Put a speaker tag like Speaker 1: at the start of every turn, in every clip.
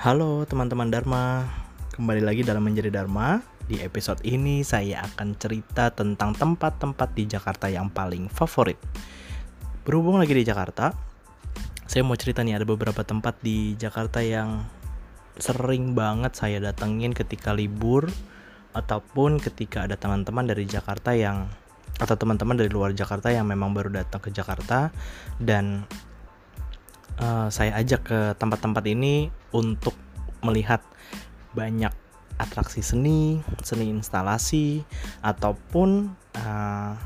Speaker 1: Halo teman-teman Dharma, kembali lagi dalam Menjadi Dharma. Di episode ini saya akan cerita tentang tempat-tempat di Jakarta yang paling favorit. Berhubung lagi di Jakarta, saya mau cerita nih ada beberapa tempat di Jakarta yang sering banget saya datengin ketika libur ataupun ketika ada teman-teman dari Jakarta yang atau teman-teman dari luar Jakarta yang memang baru datang ke Jakarta dan uh, saya ajak ke tempat-tempat ini untuk melihat banyak atraksi seni, seni instalasi, ataupun benda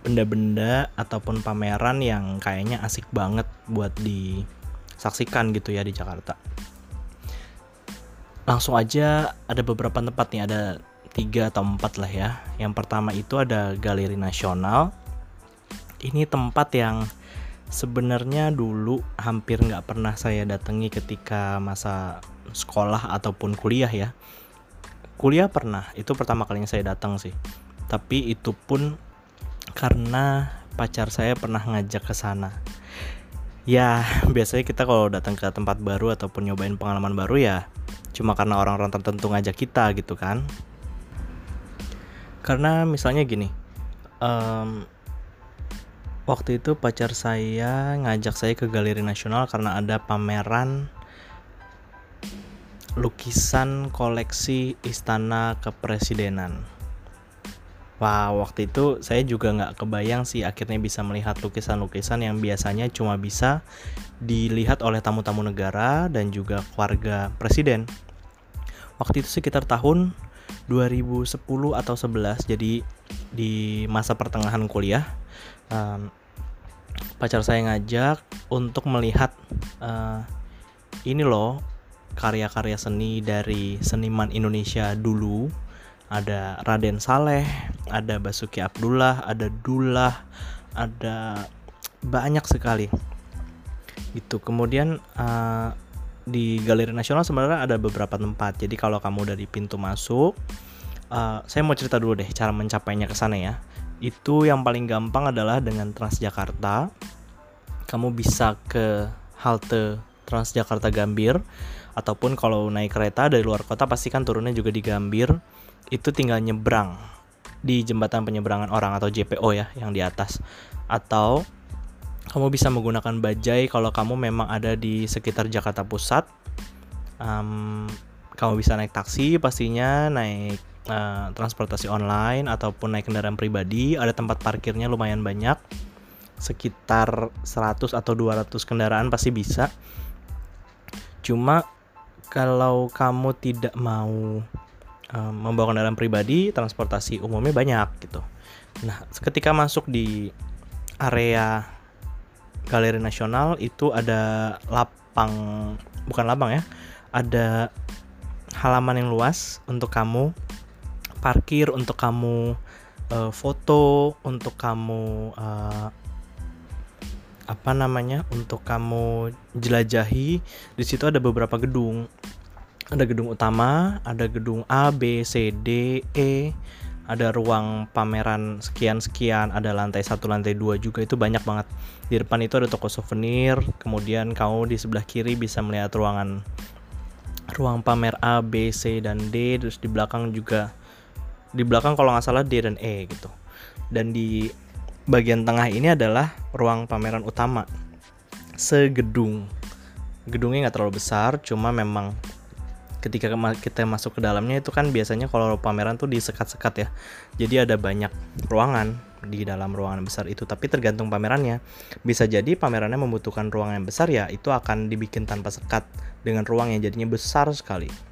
Speaker 1: benda-benda ataupun pameran yang kayaknya asik banget buat disaksikan gitu ya di Jakarta. Langsung aja ada beberapa tempat nih, ada tiga atau empat lah ya. Yang pertama itu ada Galeri Nasional. Ini tempat yang sebenarnya dulu hampir nggak pernah saya datangi ketika masa sekolah ataupun kuliah ya. Kuliah pernah itu pertama kalinya saya datang sih. Tapi itu pun karena pacar saya pernah ngajak ke sana. Ya biasanya kita kalau datang ke tempat baru ataupun nyobain pengalaman baru ya cuma karena orang-orang tertentu ngajak kita gitu kan. Karena misalnya gini um, Waktu itu pacar saya ngajak saya ke Galeri Nasional karena ada pameran lukisan koleksi Istana Kepresidenan. Wah, waktu itu saya juga nggak kebayang sih akhirnya bisa melihat lukisan-lukisan yang biasanya cuma bisa dilihat oleh tamu-tamu negara dan juga keluarga presiden. Waktu itu sekitar tahun 2010 atau 11, jadi di masa pertengahan kuliah. Um, pacar saya ngajak untuk melihat uh, ini loh karya-karya seni dari seniman Indonesia dulu ada Raden Saleh, ada Basuki Abdullah, ada Dullah, ada banyak sekali. Itu kemudian uh, di Galeri Nasional sebenarnya ada beberapa tempat. Jadi kalau kamu dari pintu masuk, uh, saya mau cerita dulu deh cara mencapainya ke sana ya itu yang paling gampang adalah dengan Transjakarta. Kamu bisa ke halte Transjakarta Gambir ataupun kalau naik kereta dari luar kota pastikan turunnya juga di Gambir. Itu tinggal nyebrang di jembatan penyeberangan orang atau JPO ya yang di atas. Atau kamu bisa menggunakan bajai kalau kamu memang ada di sekitar Jakarta Pusat. Um, kamu bisa naik taksi pastinya naik uh, transportasi online ataupun naik kendaraan pribadi ada tempat parkirnya lumayan banyak. Sekitar 100 atau 200 kendaraan pasti bisa. Cuma kalau kamu tidak mau um, membawa kendaraan pribadi transportasi umumnya banyak gitu. Nah ketika masuk di area Galeri Nasional itu ada lapang bukan lapang ya ada halaman yang luas untuk kamu parkir untuk kamu uh, foto untuk kamu uh, apa namanya untuk kamu jelajahi. Di situ ada beberapa gedung. Ada gedung utama ada gedung A B C D E ada ruang pameran sekian-sekian, ada lantai satu, lantai dua juga. Itu banyak banget. Di depan itu ada toko souvenir, kemudian kamu di sebelah kiri bisa melihat ruangan ruang pamer A, B, C dan D, terus di belakang juga di belakang kalau nggak salah D dan E gitu. Dan di bagian tengah ini adalah ruang pameran utama. Segedung. Gedungnya nggak terlalu besar cuma memang ketika kita masuk ke dalamnya itu kan biasanya kalau pameran tuh disekat-sekat ya. Jadi ada banyak ruangan di dalam ruangan besar itu tapi tergantung pamerannya. Bisa jadi pamerannya membutuhkan ruangan yang besar ya itu akan dibikin tanpa sekat dengan ruang yang jadinya besar sekali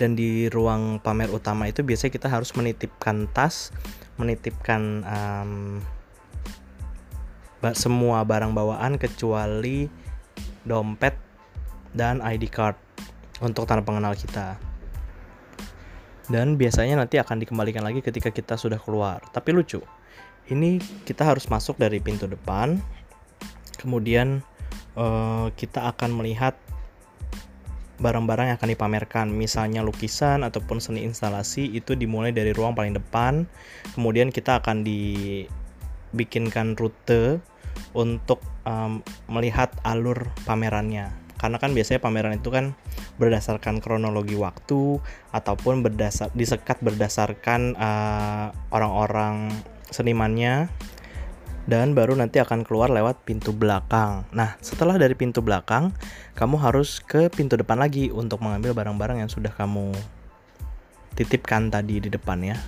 Speaker 1: dan di ruang pamer utama itu biasanya kita harus menitipkan tas menitipkan um, semua barang bawaan kecuali dompet dan ID card untuk tanda pengenal kita. Dan biasanya nanti akan dikembalikan lagi ketika kita sudah keluar. Tapi lucu ini kita harus masuk dari pintu depan kemudian uh, kita akan melihat barang-barang yang akan dipamerkan, misalnya lukisan ataupun seni instalasi itu dimulai dari ruang paling depan. Kemudian kita akan dibikinkan rute untuk um, melihat alur pamerannya. karena kan biasanya pameran itu kan berdasarkan kronologi waktu ataupun berdasar disekat berdasarkan uh, orang-orang senimannya dan baru nanti akan keluar lewat pintu belakang. Nah, setelah dari pintu belakang, kamu harus ke pintu depan lagi untuk mengambil barang-barang yang sudah kamu titipkan tadi di depan ya.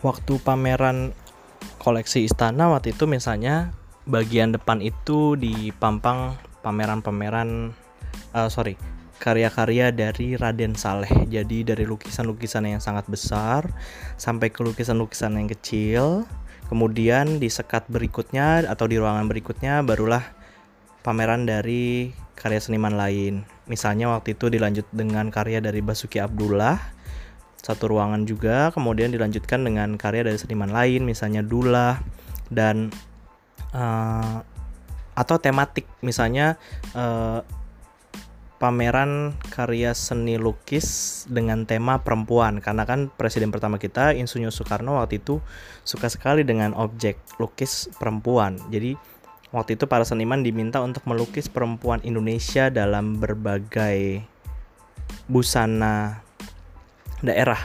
Speaker 1: Waktu pameran koleksi istana waktu itu misalnya bagian depan itu dipampang pameran-pameran uh, sorry karya-karya dari Raden Saleh. Jadi dari lukisan-lukisan yang sangat besar sampai ke lukisan-lukisan yang kecil. Kemudian di sekat berikutnya atau di ruangan berikutnya barulah pameran dari karya seniman lain. Misalnya waktu itu dilanjut dengan karya dari Basuki Abdullah satu ruangan juga, kemudian dilanjutkan dengan karya dari seniman lain, misalnya Dula dan uh, atau tematik, misalnya uh, pameran karya seni lukis dengan tema perempuan karena kan presiden pertama kita Insinyur Soekarno waktu itu suka sekali dengan objek lukis perempuan jadi waktu itu para seniman diminta untuk melukis perempuan Indonesia dalam berbagai busana daerah.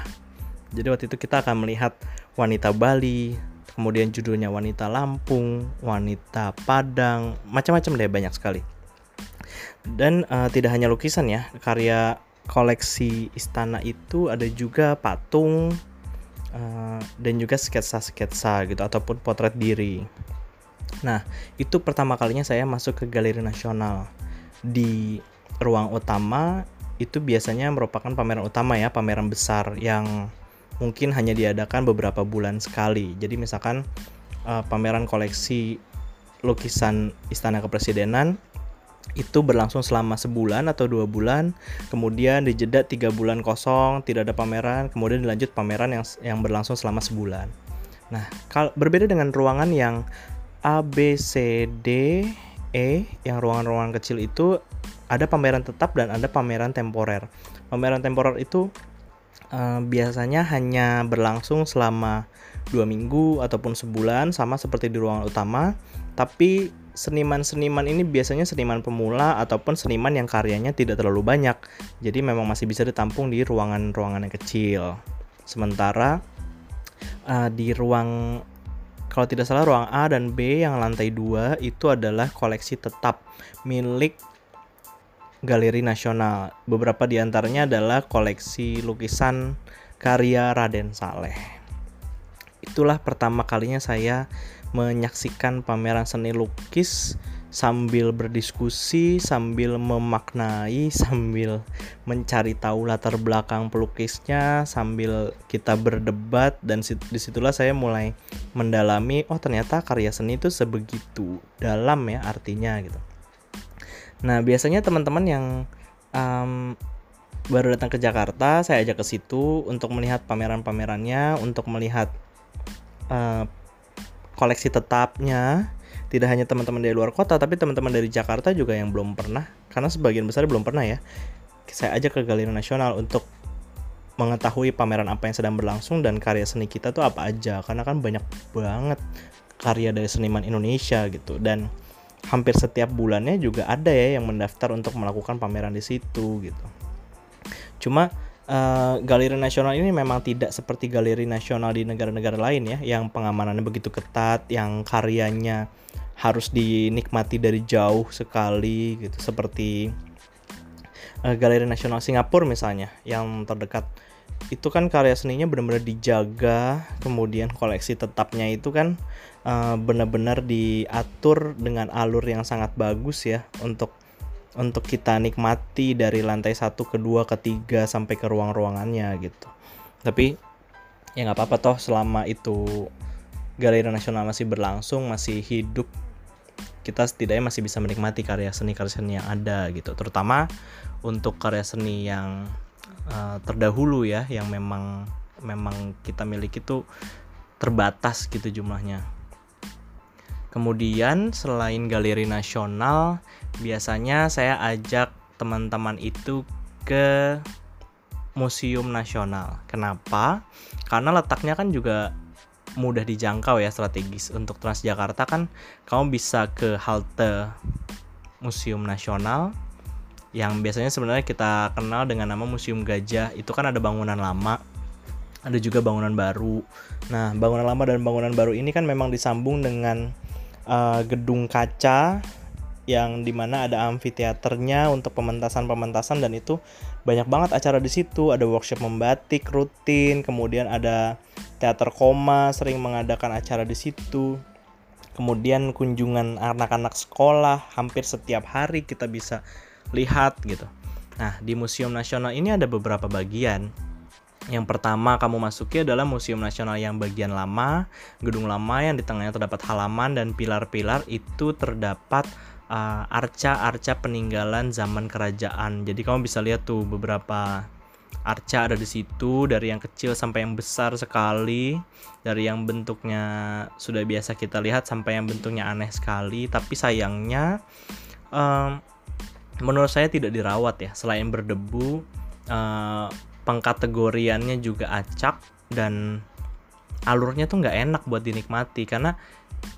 Speaker 1: Jadi waktu itu kita akan melihat wanita Bali, kemudian judulnya wanita Lampung, wanita Padang, macam-macam deh banyak sekali. Dan uh, tidak hanya lukisan ya, karya koleksi istana itu ada juga patung uh, dan juga sketsa-sketsa gitu ataupun potret diri. Nah, itu pertama kalinya saya masuk ke Galeri Nasional. Di ruang utama itu biasanya merupakan pameran utama ya, pameran besar yang mungkin hanya diadakan beberapa bulan sekali. Jadi misalkan uh, pameran koleksi lukisan Istana Kepresidenan itu berlangsung selama sebulan atau dua bulan, kemudian dijeda tiga bulan kosong, tidak ada pameran, kemudian dilanjut pameran yang yang berlangsung selama sebulan. Nah, kal berbeda dengan ruangan yang A, B, C, D, E, yang ruangan-ruangan kecil itu ada pameran tetap dan ada pameran temporer. Pameran temporer itu uh, biasanya hanya berlangsung selama dua minggu ataupun sebulan sama seperti di ruangan utama, tapi seniman-seniman ini biasanya seniman pemula ataupun seniman yang karyanya tidak terlalu banyak. Jadi memang masih bisa ditampung di ruangan-ruangan yang kecil. Sementara uh, di ruang kalau tidak salah ruang A dan B yang lantai 2 itu adalah koleksi tetap milik Galeri Nasional. Beberapa di antaranya adalah koleksi lukisan karya Raden Saleh. Itulah pertama kalinya saya menyaksikan pameran seni lukis sambil berdiskusi, sambil memaknai, sambil mencari tahu latar belakang pelukisnya, sambil kita berdebat dan di situlah saya mulai mendalami, oh ternyata karya seni itu sebegitu dalam ya artinya gitu. Nah, biasanya teman-teman yang um, baru datang ke Jakarta, saya ajak ke situ untuk melihat pameran-pamerannya, untuk melihat uh, koleksi tetapnya. Tidak hanya teman-teman dari luar kota, tapi teman-teman dari Jakarta juga yang belum pernah, karena sebagian besar belum pernah ya. Saya ajak ke Galeri Nasional untuk mengetahui pameran apa yang sedang berlangsung dan karya seni kita tuh apa aja, karena kan banyak banget karya dari seniman Indonesia gitu dan hampir setiap bulannya juga ada ya yang mendaftar untuk melakukan pameran di situ gitu. Cuma uh, galeri nasional ini memang tidak seperti galeri nasional di negara-negara lain ya, yang pengamanannya begitu ketat, yang karyanya harus dinikmati dari jauh sekali gitu, seperti uh, galeri nasional Singapura misalnya, yang terdekat. Itu kan karya seninya benar-benar dijaga kemudian koleksi tetapnya itu kan uh, benar-benar diatur dengan alur yang sangat bagus ya untuk untuk kita nikmati dari lantai satu kedua ketiga sampai ke ruang-ruangannya gitu tapi ya nggak apa-apa toh selama itu galeri nasional masih berlangsung masih hidup kita setidaknya masih bisa menikmati karya seni karya seni yang ada gitu terutama untuk karya seni yang uh, terdahulu ya yang memang memang kita miliki itu terbatas gitu jumlahnya. Kemudian selain galeri nasional, biasanya saya ajak teman-teman itu ke museum nasional. Kenapa? Karena letaknya kan juga mudah dijangkau ya strategis. Untuk Transjakarta kan kamu bisa ke halte Museum Nasional, yang biasanya sebenarnya kita kenal dengan nama Museum Gajah itu kan ada bangunan lama ada juga bangunan baru nah bangunan lama dan bangunan baru ini kan memang disambung dengan uh, gedung kaca yang di mana ada amfiteaternya untuk pementasan-pementasan dan itu banyak banget acara di situ. Ada workshop membatik rutin kemudian ada teater koma sering mengadakan acara di situ. Kemudian kunjungan anak-anak sekolah hampir setiap hari kita bisa lihat gitu. Nah di museum nasional ini ada beberapa bagian. Yang pertama kamu masuki adalah Museum Nasional yang bagian lama, gedung lama yang di tengahnya terdapat halaman dan pilar-pilar itu terdapat uh, arca-arca peninggalan zaman kerajaan. Jadi kamu bisa lihat tuh beberapa arca ada di situ dari yang kecil sampai yang besar sekali, dari yang bentuknya sudah biasa kita lihat sampai yang bentuknya aneh sekali. Tapi sayangnya um, menurut saya tidak dirawat ya. Selain berdebu, uh, pengkategoriannya juga acak dan alurnya tuh nggak enak buat dinikmati karena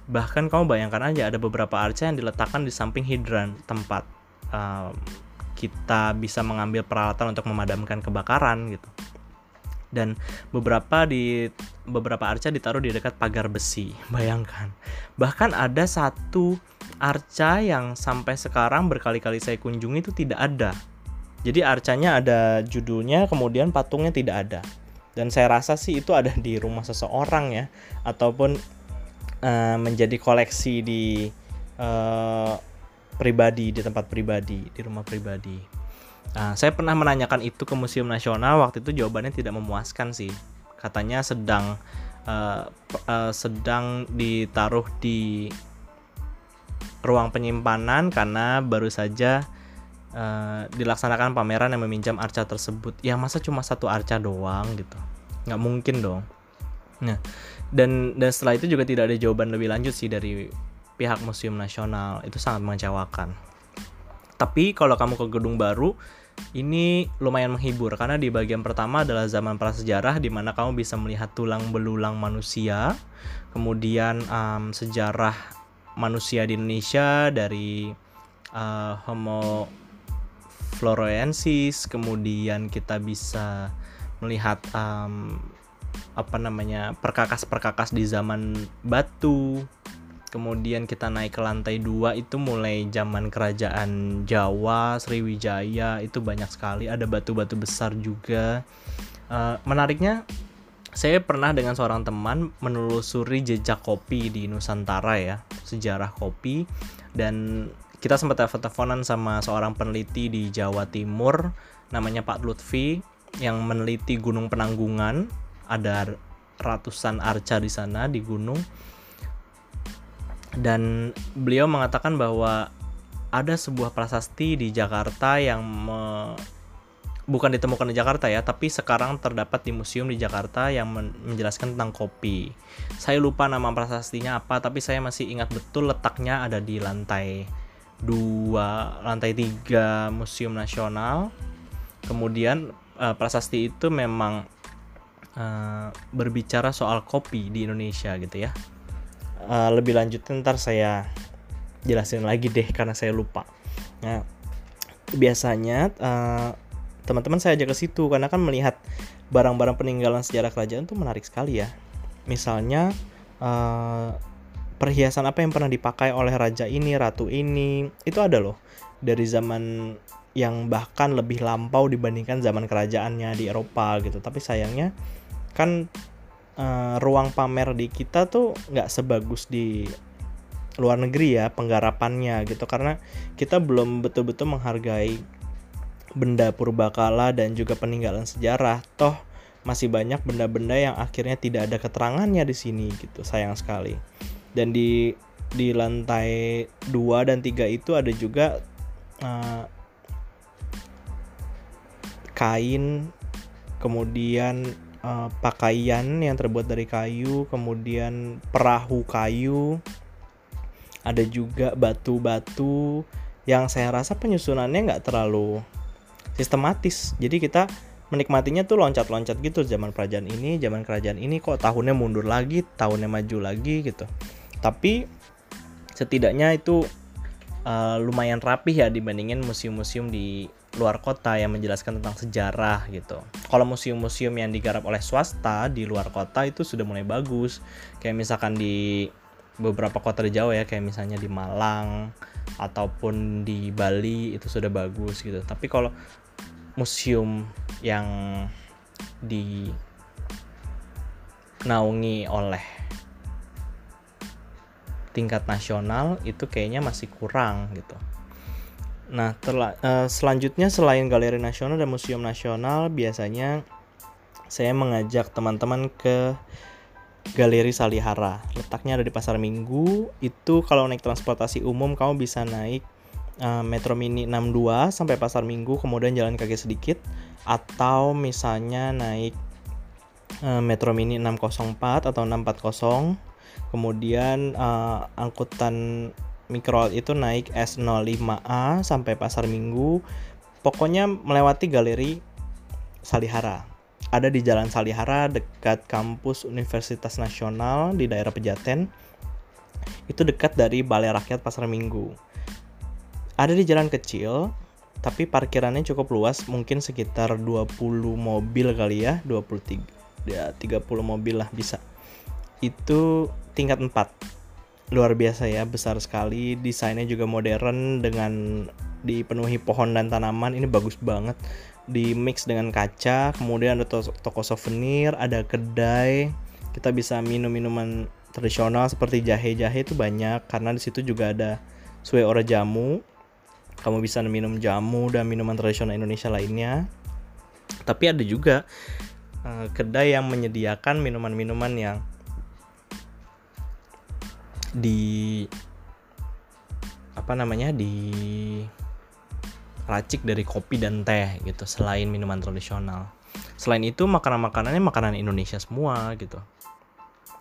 Speaker 1: bahkan kamu bayangkan aja ada beberapa arca yang diletakkan di samping hidran tempat uh, kita bisa mengambil peralatan untuk memadamkan kebakaran gitu. Dan beberapa di beberapa arca ditaruh di dekat pagar besi bayangkan. Bahkan ada satu arca yang sampai sekarang berkali-kali saya kunjungi itu tidak ada. Jadi arcanya ada judulnya kemudian patungnya tidak ada. Dan saya rasa sih itu ada di rumah seseorang ya ataupun uh, menjadi koleksi di uh, pribadi di tempat pribadi di rumah pribadi. Nah, saya pernah menanyakan itu ke Museum Nasional waktu itu jawabannya tidak memuaskan sih. Katanya sedang uh, uh, sedang ditaruh di ruang penyimpanan karena baru saja uh, dilaksanakan pameran yang meminjam arca tersebut. Ya masa cuma satu arca doang gitu, nggak mungkin dong. Nah, dan dan setelah itu juga tidak ada jawaban lebih lanjut sih dari pihak Museum Nasional. Itu sangat mengecewakan. Tapi kalau kamu ke gedung baru ini lumayan menghibur. Karena di bagian pertama adalah zaman prasejarah di mana kamu bisa melihat tulang belulang manusia. Kemudian um, sejarah manusia di Indonesia dari uh, Homo floresiensis kemudian kita bisa melihat um, apa namanya perkakas-perkakas di zaman batu. Kemudian kita naik ke lantai dua itu mulai zaman kerajaan Jawa Sriwijaya itu banyak sekali. Ada batu-batu besar juga. Uh, menariknya saya pernah dengan seorang teman menelusuri jejak kopi di Nusantara ya sejarah kopi. Dan kita sempat telepon-teleponan sama seorang peneliti di Jawa Timur namanya Pak Lutfi yang meneliti Gunung Penanggungan ada ratusan arca di sana di gunung dan beliau mengatakan bahwa ada sebuah prasasti di Jakarta yang me, bukan ditemukan di Jakarta ya, tapi sekarang terdapat di museum di Jakarta yang men, menjelaskan tentang kopi. Saya lupa nama prasastinya apa, tapi saya masih ingat betul letaknya ada di lantai dua, lantai tiga Museum Nasional. Kemudian uh, prasasti itu memang uh, berbicara soal kopi di Indonesia gitu ya. Uh, lebih lanjut ntar saya jelasin lagi deh karena saya lupa. Nah, biasanya uh, teman-teman saya ajak ke situ karena kan melihat barang-barang peninggalan sejarah kerajaan itu menarik sekali ya. Misalnya uh, perhiasan apa yang pernah dipakai oleh raja ini, ratu ini, itu ada loh dari zaman yang bahkan lebih lampau dibandingkan zaman kerajaannya di Eropa gitu. Tapi sayangnya kan uh, ruang pamer di kita tuh nggak sebagus di luar negeri ya penggarapannya gitu. Karena kita belum betul-betul menghargai benda purbakala dan juga peninggalan sejarah. Toh masih banyak benda-benda yang akhirnya tidak ada keterangannya di sini gitu sayang sekali. Dan di di lantai 2 dan 3 itu ada juga uh, kain kemudian uh, pakaian yang terbuat dari kayu, kemudian perahu kayu, ada juga batu-batu yang saya rasa penyusunannya nggak terlalu sistematis. Jadi kita menikmatinya tuh loncat-loncat gitu zaman kerajaan ini, zaman kerajaan ini kok tahunnya mundur lagi, tahunnya maju lagi gitu. Tapi setidaknya itu uh, lumayan rapih ya dibandingin museum-museum di luar kota yang menjelaskan tentang sejarah gitu. Kalau museum-museum yang digarap oleh swasta di luar kota itu sudah mulai bagus. Kayak misalkan di beberapa kota di Jawa ya, kayak misalnya di Malang ataupun di Bali itu sudah bagus gitu. Tapi kalau museum yang dinaungi oleh tingkat nasional itu kayaknya masih kurang gitu. Nah, terla, uh, selanjutnya selain galeri nasional dan museum nasional, biasanya saya mengajak teman-teman ke Galeri Salihara. Letaknya ada di Pasar Minggu. Itu kalau naik transportasi umum kamu bisa naik uh, Metro Mini 62 sampai Pasar Minggu, kemudian jalan kaki sedikit atau misalnya naik uh, Metro Mini 604 atau 640. Kemudian uh, angkutan Micro itu naik S05A sampai Pasar Minggu. Pokoknya melewati galeri Salihara. Ada di Jalan Salihara dekat kampus Universitas Nasional di daerah Pejaten. Itu dekat dari Balai Rakyat Pasar Minggu. Ada di jalan kecil, tapi parkirannya cukup luas, mungkin sekitar 20 mobil kali ya, 23 ya 30 mobil lah bisa. Itu tingkat 4 luar biasa ya besar sekali. Desainnya juga modern dengan dipenuhi pohon dan tanaman. Ini bagus banget. Di mix dengan kaca kemudian ada to toko souvenir ada kedai. Kita bisa minum minuman tradisional seperti jahe-jahe itu banyak karena di situ juga ada sue ora jamu. Kamu bisa minum jamu dan minuman tradisional Indonesia lainnya. Tapi ada juga uh, kedai yang menyediakan minuman-minuman yang di apa namanya di racik dari kopi dan teh gitu selain minuman tradisional selain itu makanan-makanannya makanan Indonesia semua gitu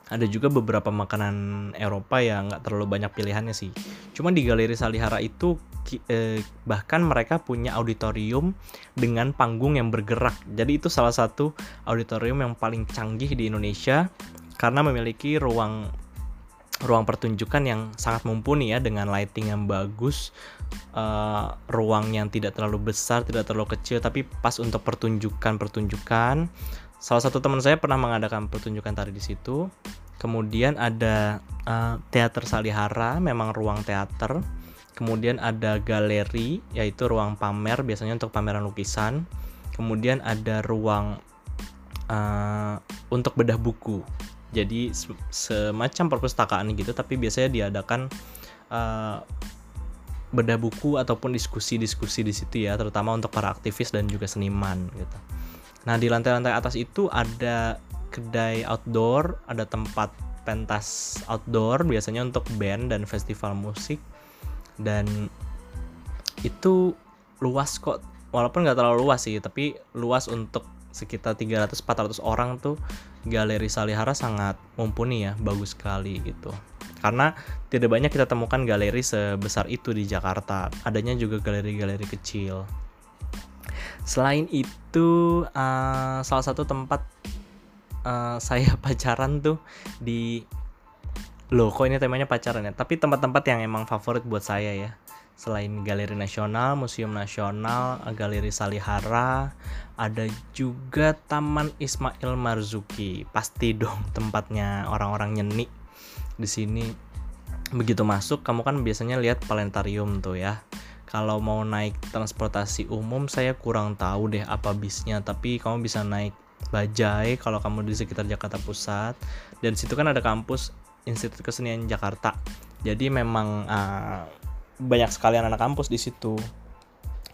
Speaker 1: ada juga beberapa makanan Eropa yang nggak terlalu banyak pilihannya sih. Cuma di Galeri Salihara itu eh, bahkan mereka punya auditorium dengan panggung yang bergerak. Jadi itu salah satu auditorium yang paling canggih di Indonesia karena memiliki ruang ruang pertunjukan yang sangat mumpuni ya dengan lighting yang bagus, uh, ruang yang tidak terlalu besar, tidak terlalu kecil, tapi pas untuk pertunjukan-pertunjukan. Salah satu teman saya pernah mengadakan pertunjukan tari di situ. Kemudian ada uh, teater Salihara, memang ruang teater. Kemudian ada galeri, yaitu ruang pamer, biasanya untuk pameran lukisan. Kemudian ada ruang uh, untuk bedah buku jadi semacam perpustakaan gitu tapi biasanya diadakan uh, bedah buku ataupun diskusi-diskusi di situ ya terutama untuk para aktivis dan juga seniman gitu. Nah di lantai-lantai atas itu ada kedai outdoor ada tempat pentas outdoor biasanya untuk band dan festival musik. Dan itu luas kok walaupun nggak terlalu luas sih tapi luas untuk sekitar 300-400 orang tuh galeri Salihara sangat mumpuni ya bagus sekali gitu. Karena tidak banyak kita temukan galeri sebesar itu di Jakarta. Adanya juga galeri-galeri kecil. Selain itu uh, salah satu tempat uh, saya pacaran tuh di loh kok ini temanya pacaran ya? Tapi tempat-tempat yang emang favorit buat saya ya Selain Galeri Nasional, Museum Nasional, Galeri Salihara, ada juga Taman Ismail Marzuki. Pasti dong tempatnya orang-orang nyeni di sini. Begitu masuk, kamu kan biasanya lihat planetarium tuh ya. Kalau mau naik transportasi umum, saya kurang tahu deh apa bisnya. Tapi kamu bisa naik Bajai kalau kamu di sekitar Jakarta Pusat. Dan situ kan ada kampus Institut Kesenian Jakarta. Jadi memang uh, banyak sekali anak kampus di situ.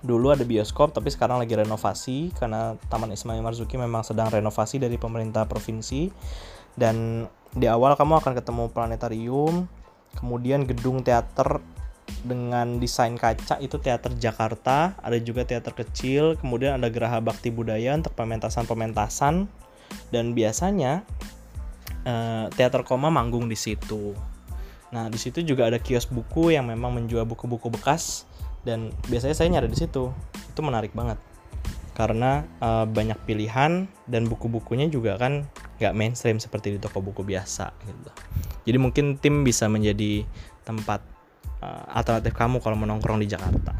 Speaker 1: Dulu ada bioskop tapi sekarang lagi renovasi karena Taman Ismail Marzuki memang sedang renovasi dari pemerintah provinsi. Dan di awal kamu akan ketemu planetarium kemudian gedung teater dengan desain kaca itu teater Jakarta ada juga teater kecil kemudian ada geraha bakti budaya untuk pementasan-pementasan. Dan biasanya uh, teater koma manggung di situ Nah, di situ juga ada kios buku yang memang menjual buku-buku bekas dan biasanya saya nyari di situ. Itu menarik banget. Karena uh, banyak pilihan dan buku-bukunya juga kan nggak mainstream seperti di toko buku biasa gitu. Jadi mungkin tim bisa menjadi tempat uh, alternatif kamu kalau menongkrong di Jakarta.